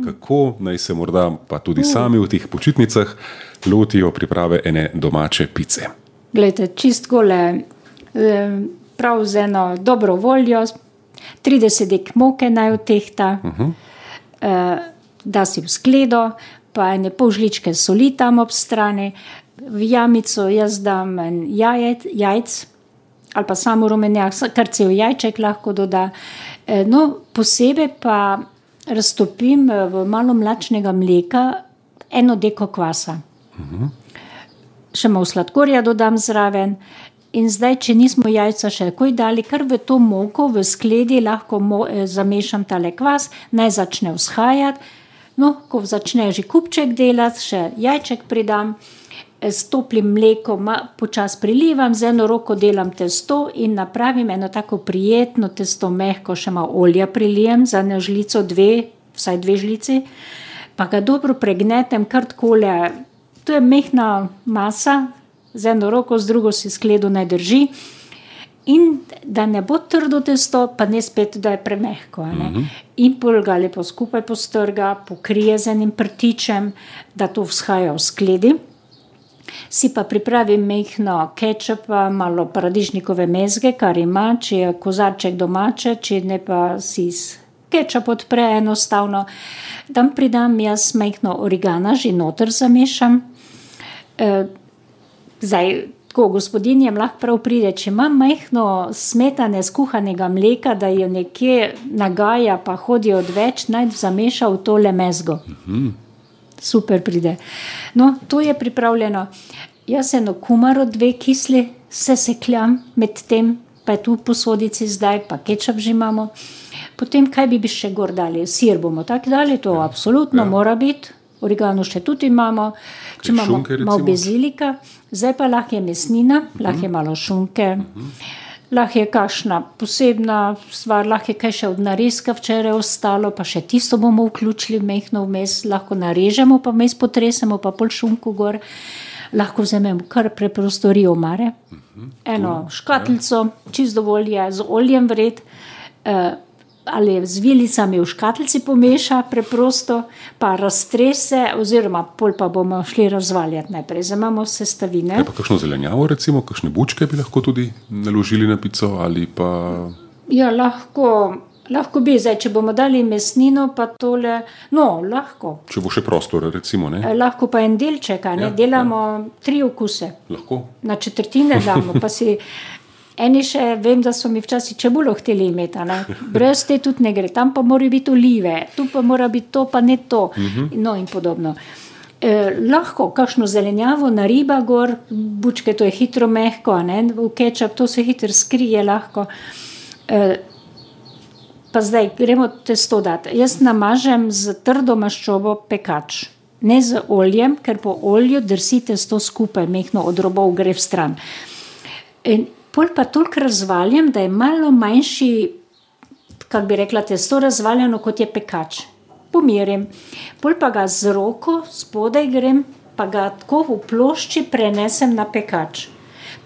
Kako naj se morda pa tudi sami v teh počitnicah lotijo priprave ene domače pice? Glejte, čist gole, eh, prav z eno dobro voljo, 30 dek moke naj odtehta, uh -huh. da si v skledo, pa ene pol žličke soli tam ob strani, v jamico jaz dam en jajec, jajc ali pa samo rumenjak, kar cel jajček lahko doda. Eh, no, posebej pa raztopim v malo mlačnega mleka eno deko kvasa. -huh. Še malo sladkorja dodam zraven. In zdaj, če nismo jajca še takoj dali, kar v to moko v skledi lahko mo, eh, zamešam tale kvas, naj začne vzhajati. No, ko začne že kupček delati, še jajček pridam, s toplim mlekom počasi prilivam, z eno roko delam testo in napravim eno tako prijetno testo, mehko, še malo olja prilijem, za eno žlico, dve, vsaj dve žlici, pa ga dobro pregnetem, kar takole. To je mehna masa, z eno roko, z drugo si skledo naj drži. In da ne bo trdo testo, pa ne spet, da je premehko. Uh -huh. In pol ga lepo skupaj postrga, pokrije z enim prtičem, da to vzhaja v skledi si pa pripravim mehko kečup, malo paradižnikove mezge, kar ima, če je kozarček domače, če ne pa si kečup odpre enostavno. Tam pridam jaz mehko origana, že noter zamešam. E, zdaj, tako gospodinjem lahko prav pride, če ima mehko smetane skuhanega mleka, da jo nekje nagaja, pa hodijo odveč, naj zameša v tole mezgo. Mhm super pride. No, to je pripravljeno. Jaz eno kumaro, dve kisli, se sekljam med tem, pa je tu posodici zdaj, pa kečap že imamo. Potem, kaj bi, bi še gor dali? Sir bomo tako dali, to ja. absolutno ja. mora biti. Origano še tudi imamo, če imamo šunke, malo bezilika, zdaj pa lahko je mesnina, uh -huh. lahko je malo šunke. Uh -huh lahko je kakšna posebna stvar, lahko je kaj še od narezka včeraj ostalo, pa še tisto bomo vključili mehko vmes, lahko narežemo, pa vmes potresemo, pa pol šunku gor. Lahko vzamemo kar preprosto rio mare, eno škatlico, čist dovolj je z oljem vred. Uh, ali z vilicami v škatlici pomeša, preprosto pa raztrese, oziroma pol pa bomo šli razvaljati najprej. Zdaj imamo sestavine. Je pa kakšno zelenjavo, recimo, kakšne bučke bi lahko tudi naložili na pico ali pa. Ja, lahko. Lahko bi zdaj, če bomo dali mesnino, pa tole, no, lahko. Če bo še prostor, recimo. Ne? Eh, lahko pa en delček, ne ja, delamo ja. tri okuse. Lahko. Na četrtine damo, pa si Eni še vem, da so mi včasih čebulo hteli imeti, brez te tudi ne gre, tam pa morajo biti olive, tu pa mora biti to, pa ne to. Mhm. No, in podobno. Eh, lahko kakšno zelenjavo na riba, gor, bučke, to je hitro mehko, ne? v kečap to se hitro skrije. Lahko. Eh, pa zdaj gremo testo dati. Jaz namažem z trdo maščobo pekač, ne z oljem, ker po olju drsite to skupaj, mehko od robov gre v stran. In pol pa toliko razvaljem, da je malo manjši, kako bi rekla, testo razvaljeno kot je pekač. Pomirim. Pol pa ga z roko spodaj grem, pa ga tako v plošči prenesem na pekač.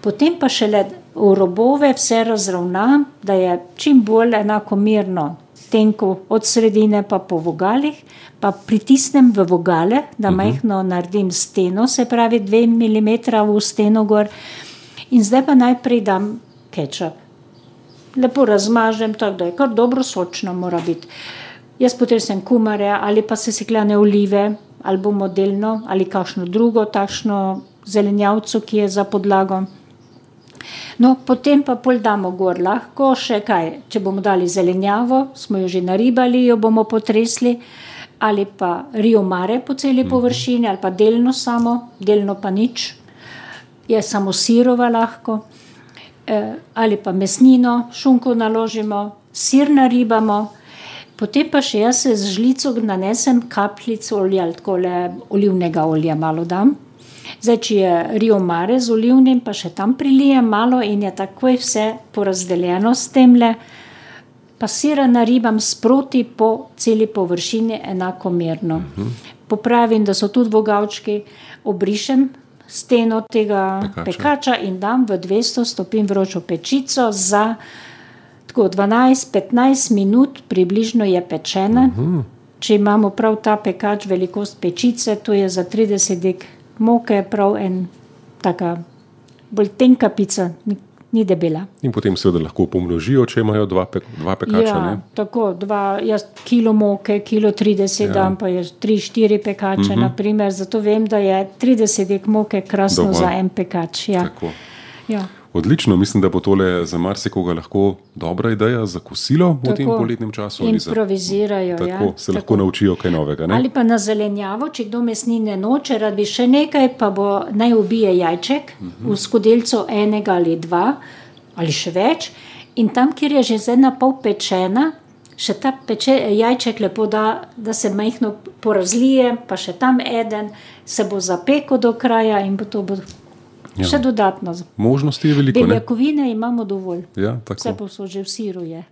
Potem pa še le v robove vse razravnam, da je čim bolj enakomerno. Tenko od sredine pa po vogalih, pa pritisnem v vogale, da mhm. majhno naredim steno, se pravi 2 mm v steno gor. In zdaj pa najprej dam kečap. Lepo razmažem, tako da je kar dobro sočno, mora biti. Jaz potresem kumare ali pa se seklane olive, ali bomo delno, ali kakšno drugo, takšno zelenjavco, ki je za podlago. No, potem pa pol damo gor, lahko še kaj. Če bomo dali zelenjavo, smo jo že naribali, jo bomo potresli, ali pa rio mare po celi mhm. površini, ali pa delno samo, delno pa nič je samo sirova lahko, eh, ali pa mesnino, šunko naložimo, sir naribamo, potem pa še jaz z žlico nanesem kapljico olja, tako le olivnega olja malo dam. Zdaj, če je rio mare z olivnim, pa še tam prilijem malo in je takoj vse porazdeljeno s temle. Pa sira naribam sproti po celi površini enakomerno. Popravim, da so tudi vogavčki, obrišem steno tega pekača. pekača in dam v 200 stopinj vročo pečico za 12-15 minut, približno je pečena. Uh -huh. če imamo prav ta pekač velikost pečice, to je za 30 dek moke, prav en taka bolj tenka pica, ni, debela. In potem seveda lahko pomnožijo, če imajo dva, pe, dva pekača. Ja, ne? tako, dva, jaz kilo moke, kilo 30 Ja. dam, pa je 3-4 pekače, uh -huh. naprimer, zato vem, da je 30 dek moke krasno. Dovolj. za en pekač. Ja. Tako. Ja. Odlično, mislim, da bo tole za marsikoga lahko dobra ideja za kosilo v tem Tako. poletnem času. ali za- Improvizirajo. Tako ja, se lahko naučijo kaj novega. Ne? Ali pa na zelenjavo, če kdo mesnine noče, rad bi še nekaj, pa bo naj ubije jajček uh -huh. v skodelico enega ali dva ali še več. In tam, kjer je že zdaj na pol pečena, še ta peče, jajček lepo da, da se majhno porazlije, pa še tam eden, se bo zapeko do kraja in bo to bo Ja. še dodatno. Možnosti je veliko. Ne? Beljakovine imamo dovolj. Ja, Vse tako. pa so že v siru je.